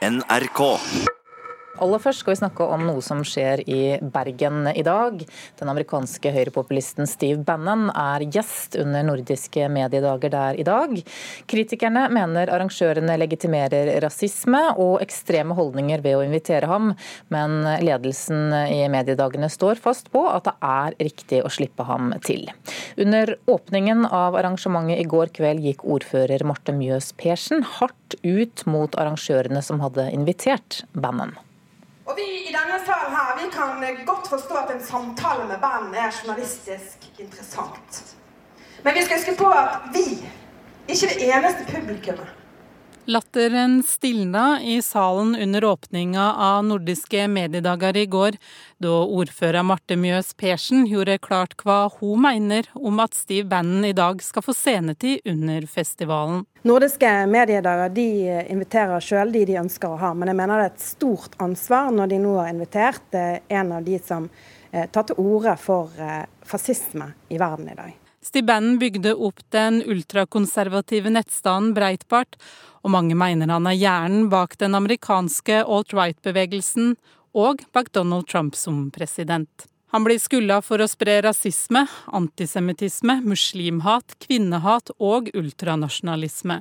NRK. Aller først skal vi snakke om noe som skjer i Bergen i dag. Den amerikanske høyrepopulisten Steve Bannon er gjest under nordiske mediedager der i dag. Kritikerne mener arrangørene legitimerer rasisme og ekstreme holdninger ved å invitere ham, men ledelsen i mediedagene står fast på at det er riktig å slippe ham til. Under åpningen av arrangementet i går kveld gikk ordfører Marte Mjøs Persen hardt ut mot arrangørene som hadde invitert Bannon. Og Vi i denne salen her, vi kan godt forstå at en samtale med band er journalistisk interessant. Men vi skal huske på at vi ikke er det eneste publikummet. Latteren stilna i salen under åpninga av nordiske mediedager i går, da ordfører Marte Mjøs Persen gjorde klart hva hun mener om at Steve Bannon i dag skal få scenetid under festivalen. Nordiske mediedager de inviterer sjøl de de ønsker å ha, men jeg mener det er et stort ansvar når de nå har invitert en av de som eh, tar til orde for eh, fascisme i verden i dag. Steve bygde opp den ultrakonservative nettstaden Breitbart, og mange mener han er hjernen bak den amerikanske alt-right-bevegelsen og bak Donald Trump som president. Han blir skylda for å spre rasisme, antisemittisme, muslimhat, kvinnehat og ultranasjonalisme.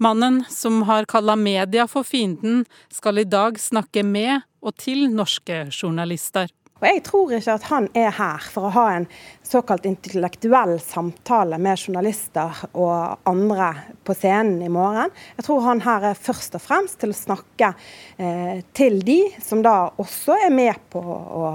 Mannen som har kalla media for fienden, skal i dag snakke med og til norske journalister. Og Jeg tror ikke at han er her for å ha en såkalt intellektuell samtale med journalister og andre på scenen i morgen. Jeg tror han her er først og fremst til å snakke eh, til de som da også er med på å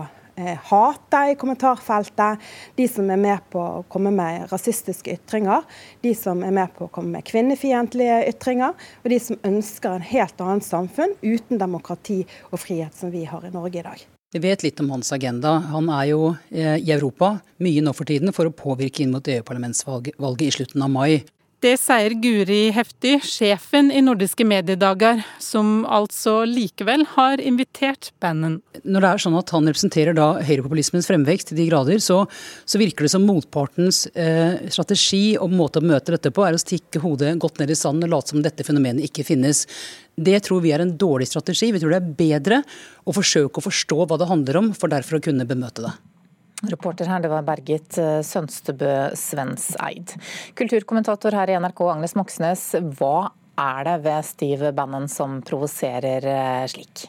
eh, hate i kommentarfeltet, de som er med på å komme med rasistiske ytringer, de som er med på å komme med kvinnefiendtlige ytringer, og de som ønsker en helt annet samfunn uten demokrati og frihet som vi har i Norge i dag. Vi vet litt om hans agenda. Han er jo eh, i Europa mye nå for tiden for å påvirke inn mot EU-parlamentsvalget i slutten av mai. Det sier Guri Hefty, sjefen i Nordiske mediedager, som altså likevel har invitert Bannon. Når det er sånn at han representerer da høyrepopulismens fremvekst til de grader, så, så virker det som motpartens eh, strategi og måte å møte dette på er å stikke hodet godt ned i sanden og late som dette fenomenet ikke finnes. Det tror vi er en dårlig strategi. Vi tror det er bedre å forsøke å forstå hva det handler om, for derfor å kunne bemøte det. Reporter her, det var Bergit eh, Sønstebø Svenseid. Kulturkommentator her i NRK, Agnes Moxnes. Hva er det ved Steve Bannon som provoserer eh, slik?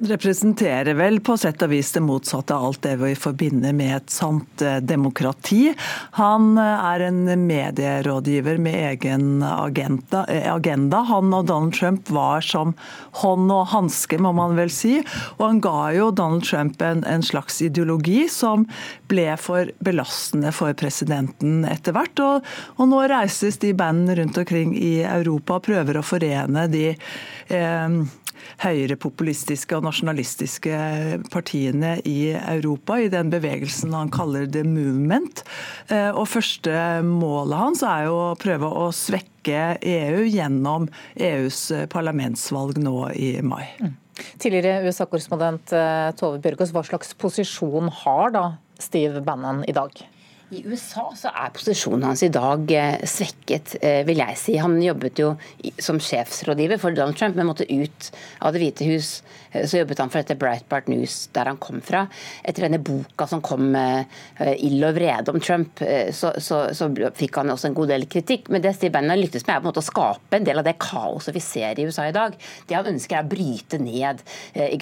Representerer vel på sett og vis det motsatte av alt det vi forbinder med et sant eh, demokrati. Han eh, er en medierådgiver med egen. Eh, agenda. Han og Donald Trump var som hånd og hanske, må man vel si. Og han ga jo Donald Trump en, en slags ideologi som ble for belastende for presidenten etter hvert. Og, og nå reises de bandene rundt omkring i Europa og prøver å forene de eh, høyrepopulistiske og nasjonalistiske partiene i Europa, i den bevegelsen han kaller the movement. Eh, og første målet hans er jo å prøve å svekke EU gjennom EUs parlamentsvalg nå i mai. Mm. Tidligere USA-korrespondent eh, Tove Bjørgaas, hva slags posisjon har da Steve Bannon i dag? I USA så er posisjonen hans i dag eh, svekket, eh, vil jeg si. Han jobbet jo som sjefsrådgiver for Donald Trump, men måtte ut av Det hvite hus. Eh, så jobbet han for dette Breitbart News, der han kom fra. Etter denne boka som kom, 'Ild og vrede' om Trump, så, så, så, fikk han også en god del kritikk. Men det Steve Bannon lyktes med, er på en måte å skape en del av det kaoset vi ser i USA i dag. Det han ønsker, er å bryte ned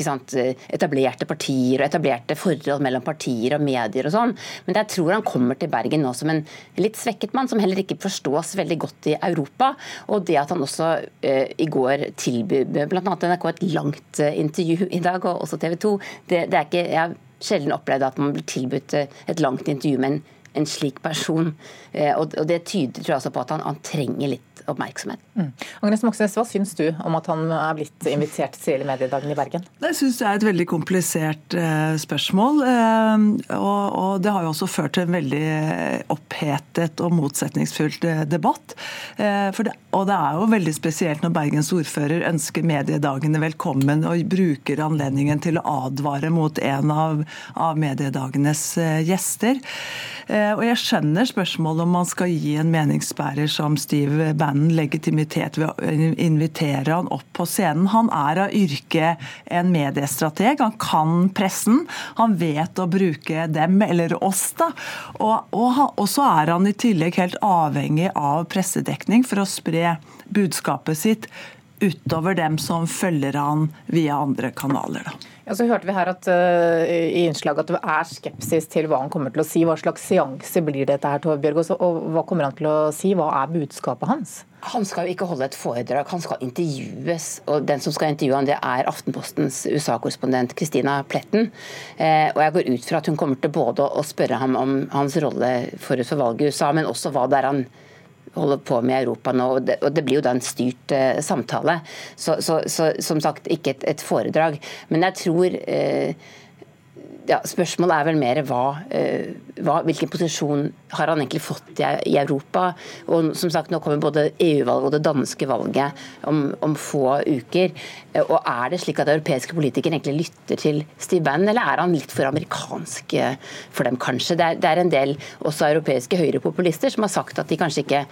sant, etablerte partier og etablerte forhold mellom partier og medier og sånn. Men jeg tror han kommer til Bergen nå som en litt svekket mann, som heller ikke forstås veldig godt i Europa. Og det at han også eh, i går tilbød bl.a. NRK et langt eh, intervju i dag, og også TV 2, det, det er ikke, jeg har sjelden opplevd at man blir tilbudt eh, et langt intervju med en en slik person. Eh, og det tyder tror jeg på at han, han trenger litt oppmerksomhet. Mm. Agnes Moxnes, Hva syns du om at han er blitt invitert til mediedagen i Bergen? Jeg syns det er et veldig komplisert eh, spørsmål. Eh, og, og, det har jo også ført til en veldig opphetet og motsetningsfylt uh, debatt. Det, og det er jo veldig spesielt når Bergens ordfører ønsker mediedagene velkommen og bruker anledningen til å advare mot en av, av mediedagenes gjester. og jeg skjønner spørsmålet om man skal gi en meningsbærer som Steve Bannon scenen legitimitet ved å invitere han opp på scenen. Han er av yrke en mediestrateg. Han kan pressen. Han vet å bruke dem, eller oss, da. Og, og, og så er han i tillegg helt avhengig av pressedekning for å spre budskapet sitt utover dem som følger han via andre kanaler. Da. Ja, så hørte vi her at, uh, i innslaget at det er skepsis til hva han kommer til å si. Hva slags seanse blir dette her, Tove Bjørgaas, og hva kommer han til å si? Hva er budskapet hans? Han skal jo ikke holde et foredrag, han skal intervjues. Og den som skal intervjue han, det er Aftenpostens USA-korrespondent Christina Pletten. Eh, og jeg går ut fra at hun kommer til både å spørre ham om hans rolle forut for valget i USA, men også hva det er han holder på med i Europa nå. Og det, og det blir jo da en styrt eh, samtale. Så, så, så, som sagt, ikke et, et foredrag. Men jeg tror eh, ja, Spørsmålet er vel mer hva, uh, hva, hvilken posisjon har han egentlig fått i, i Europa. Og som sagt, Nå kommer både EU-valget og det danske valget om, om, få uker. Og Er det slik at europeiske politikere egentlig lytter til Steve Bannon, eller er han litt for amerikansk for dem, kanskje? Det er, det er en del også europeiske høyrepopulister som har sagt at de kanskje ikke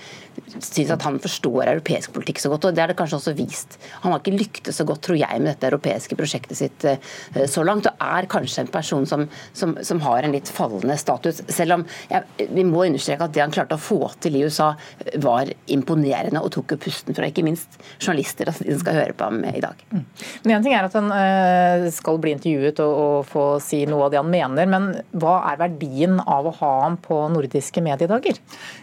syns at han forstår europeisk politikk så godt. og Det er det kanskje også vist. Han har ikke lyktes så godt, tror jeg, med dette europeiske prosjektet sitt eh, så langt, og er kanskje en person som, som, som har en litt fallende status. Selv om ja, vi må understreke at det han klarte å få til i USA, var imponerende og tok jo pusten fra ikke minst journalister som de skal høre på ham i dag. Mm. Men En ting er at han øh, skal bli intervjuet og, og få si noe av det han mener, men hva er verdien av å ha ham på nordiske mediedager?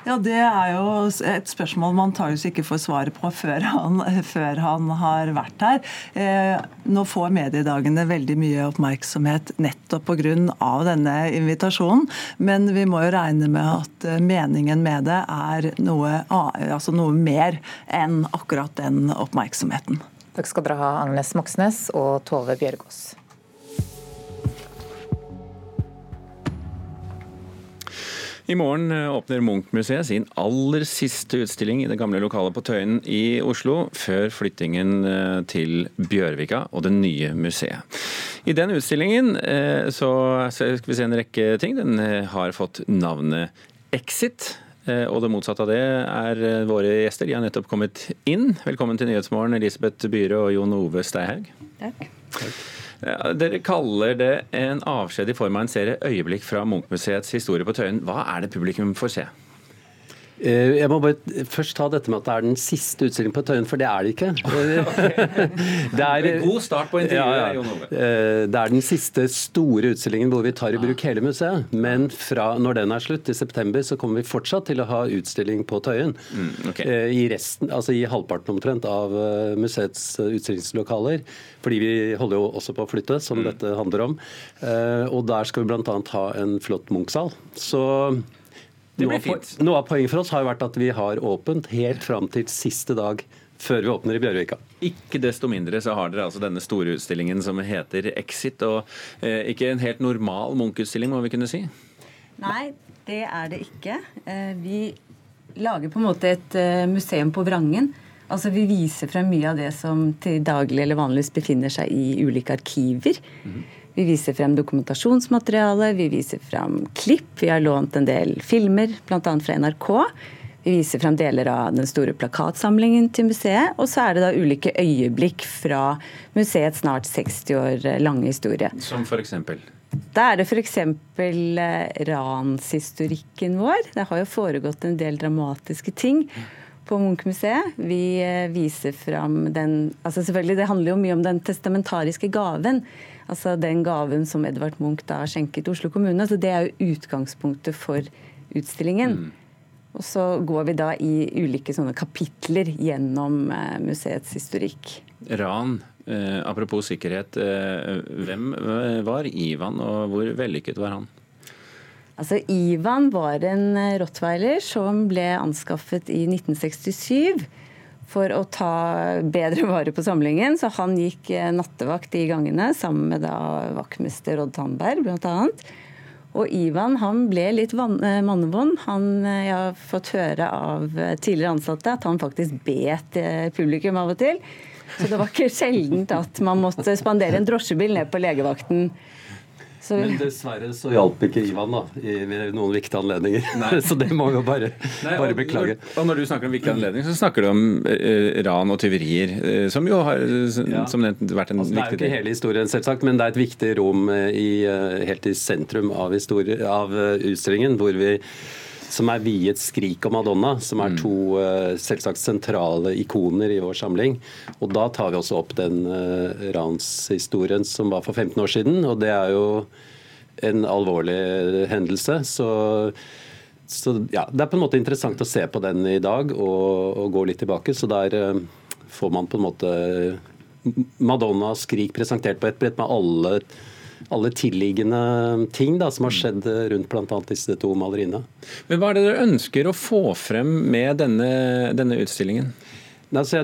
Ja, Det er jo et spørsmål man antakeligvis ikke får svaret på før han, før han, har vært her. Eh, nå får mediedagene veldig mye oppmerksomhet nettopp pga. denne invitasjonen, men vi må jo regne med at eh, meningen med det er noe, altså noe mer enn akkurat den oppmerksomheten. Takk skal dere ha, Agnes Moxnes og Tove Bjørgaas. I morgen eh, åpner Munch-museet sin aller siste utstilling i det gamle lokalet på Tøyen i Oslo, før flyttingen eh, til Bjørvika og det nye museet. I den utstillingen eh, så skal vi se en rekke ting. Den har fått navnet Exit. Og det motsatte av det er våre gjester. De har nettopp kommet inn. Velkommen til Nyhetsmorgen, Elisabeth Byhre og Jon Ove Steihaug. Takk. Takk. Dere kaller det en avskjed i form av en serie øyeblikk fra Munchmuseets historie på Tøyen. Hva er det publikum får se? Eh, jeg må bare først ta dette med at det er den siste utstillingen på Tøyen, for det er det ikke. det er, God start på intervjuet, ja, ja. Ove. det er den siste store utstillingen hvor vi tar i bruk hele museet. Men fra når den er slutt, i september, så kommer vi fortsatt til å ha utstilling på Tøyen. Mm, okay. Eh, I, resten, altså i halvparten omtrent av museets utstillingslokaler. Fordi vi holder jo også på å flytte, som mm. dette handler om. Og der skal vi bl.a. ha en flott Munch-sal. Så noe av, noe av poenget for oss har jo vært at vi har åpent helt fram til siste dag før vi åpner i Bjørvika. Ikke desto mindre så har dere altså denne store utstillingen som heter Exit. og eh, Ikke en helt normal Munch-utstilling, må vi kunne si? Nei, det er det ikke. Eh, vi lager på en måte et eh, museum på vrangen. Altså Vi viser frem mye av det som til daglig eller vanligvis befinner seg i ulike arkiver. Mm. Vi viser frem dokumentasjonsmateriale, vi viser frem klipp. Vi har lånt en del filmer, bl.a. fra NRK. Vi viser frem deler av den store plakatsamlingen til museet. Og så er det da ulike øyeblikk fra museets snart 60 år lange historie. Som f.eks.? Da er det f.eks. Eh, ranshistorikken vår. Det har jo foregått en del dramatiske ting på Munch-museet. Vi eh, viser fram den altså selvfølgelig Det handler jo mye om den testamentariske gaven Altså den gaven som Edvard Munch da skjenket Oslo kommune. Altså det er jo utgangspunktet for utstillingen. Mm. Og så går vi da i ulike sånne kapitler gjennom eh, museets historikk. Ran, eh, apropos sikkerhet. Eh, hvem eh, var Ivan, og hvor vellykket var han? Altså, Ivan var en eh, rottweiler som ble anskaffet i 1967 for å ta bedre vare på samlingen. Så han gikk eh, nattevakt i gangene sammen med da vaktmester Odd Tandberg bl.a. Og Ivan han ble litt eh, mannevond. Han, eh, jeg har fått høre av tidligere ansatte at han faktisk bet publikum av og til. Så det var ikke sjeldent at man måtte spandere en drosjebil ned på legevakten Så... Men dessverre så hjalp ikke Ivan da, i, noen viktige anledninger. så det må vi jo bare, Nei, bare beklage. Og, og, når du snakker om viktige anledninger, så snakker du om eh, ran og tyverier, eh, som jo har ja. som nevnt, vært en altså, viktig del. Det er jo ikke hele historien, selvsagt, men det er et viktig rom eh, i, eh, helt i sentrum av, av utstillingen, hvor vi som er viet 'Skrik og Madonna', som er mm. to uh, selvsagt sentrale ikoner i vår samling. Og da tar vi også opp den uh, ranshistorien som var for 15 år siden. Og det er jo en alvorlig hendelse. Så, så ja, det er på en måte interessant å se på den i dag og, og gå litt tilbake. Så der uh, får man på en måte Madonna Skrik presentert på et brett med alle alle tilliggende ting da, som har skjedd rundt bl.a. disse to maleriene. Men Hva er det dere ønsker å få frem med denne, denne utstillingen? Altså,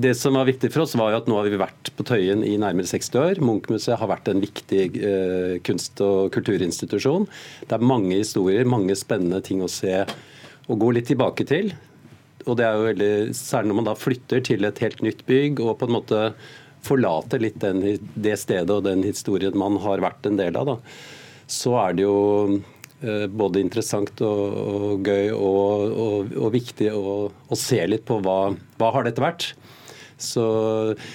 det som var viktig for oss, var jo at nå har vi vært på Tøyen i nærmere 60 år. Munchmuseet har vært en viktig eh, kunst- og kulturinstitusjon. Det er mange historier, mange spennende ting å se og gå litt tilbake til. Og det er jo veldig, Særlig når man da flytter til et helt nytt bygg og på en måte forlater litt den, det stedet og den historien man har vært en del av, da, så er det jo eh, både interessant og, og gøy og, og, og viktig å, se litt på hva, hva har dette vært. Så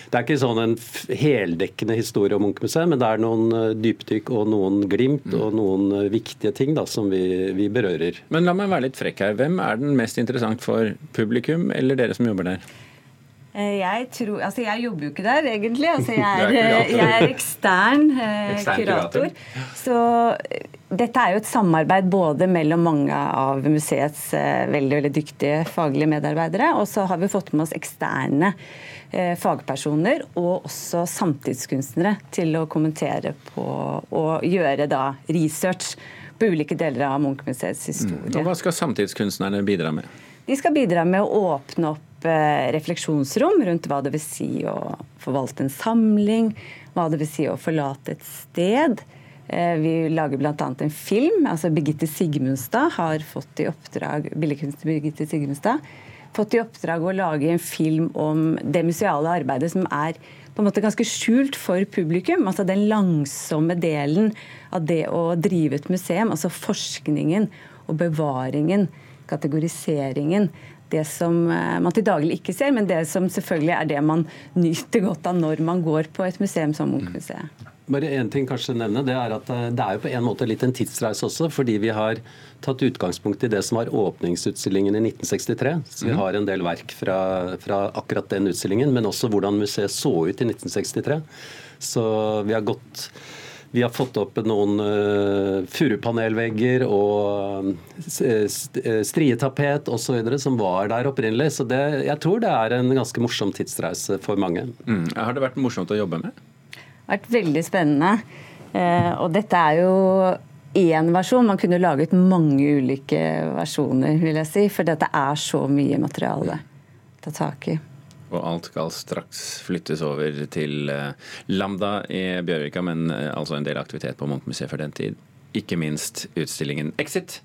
Det er ikke sånn en heldekkende historie om Munchmuseet, men det er noen eh, dypdykk og noen glimt og noen eh, viktige ting da, som vi, vi, berører. Men la meg være litt frekk her. Hvem er den mest interessant for publikum eller dere som jobber der? Eh, jeg, tror, altså jeg jobber jo ikke der, egentlig. Altså jeg, er, jeg er ekstern, eh, kurator. Så eh, dette er jo et samarbeid både mellom mange av museets eh, veldig, veldig dyktige faglige medarbeidere, og så har vi fått med oss eksterne eh, fagpersoner og også samtidskunstnere til å kommentere på og gjøre da research på ulike deler av Munch-museets historie. Mm. Og hva skal samtidskunstnerne bidra med? De skal bidra med å åpne opp refleksjonsrom rundt hva det vil si å forvalte en samling, hva det vil si å forlate et sted. Eh, vi lager bl.a. en film. altså Birgitte Sigmundstad har fått i oppdrag billedkunstner Birgitte Sigmundstad, fått i oppdrag å lage en film om det museale arbeidet som er på en måte ganske skjult for publikum. altså Den langsomme delen av det å drive et museum. Altså forskningen og bevaringen, kategoriseringen det som eh, man til daglig ikke ser, men det som selvfølgelig er det man nyter godt av når man går på et museum som Munch-museet. Bare én ting kanskje nevne, Det er at eh, det er jo på en måte litt en tidsreise også. Fordi vi har tatt utgangspunkt i det som var åpningsutstillingen i 1963. Så vi mhm. har en del verk fra, fra akkurat den utstillingen, men også hvordan museet så ut i 1963. Så vi har gått vi har fått opp noen uh, furupanelvegger og uh, strietapet osv. som var der opprinnelig. Så det, jeg tror det er en ganske morsom tidsreise for mange. Mm. Har det vært morsomt å jobbe med? Det har vært veldig spennende. Uh, og dette er jo én versjon. Man kunne laget mange ulike versjoner, vil jeg si. For dette er så mye materiale å ta tak i. Og alt skal straks flyttes over til eh, Lambda i Bjørvika, men eh, altså en del aktivitet på Munchmuseet for den tid. Ikke minst utstillingen Exit.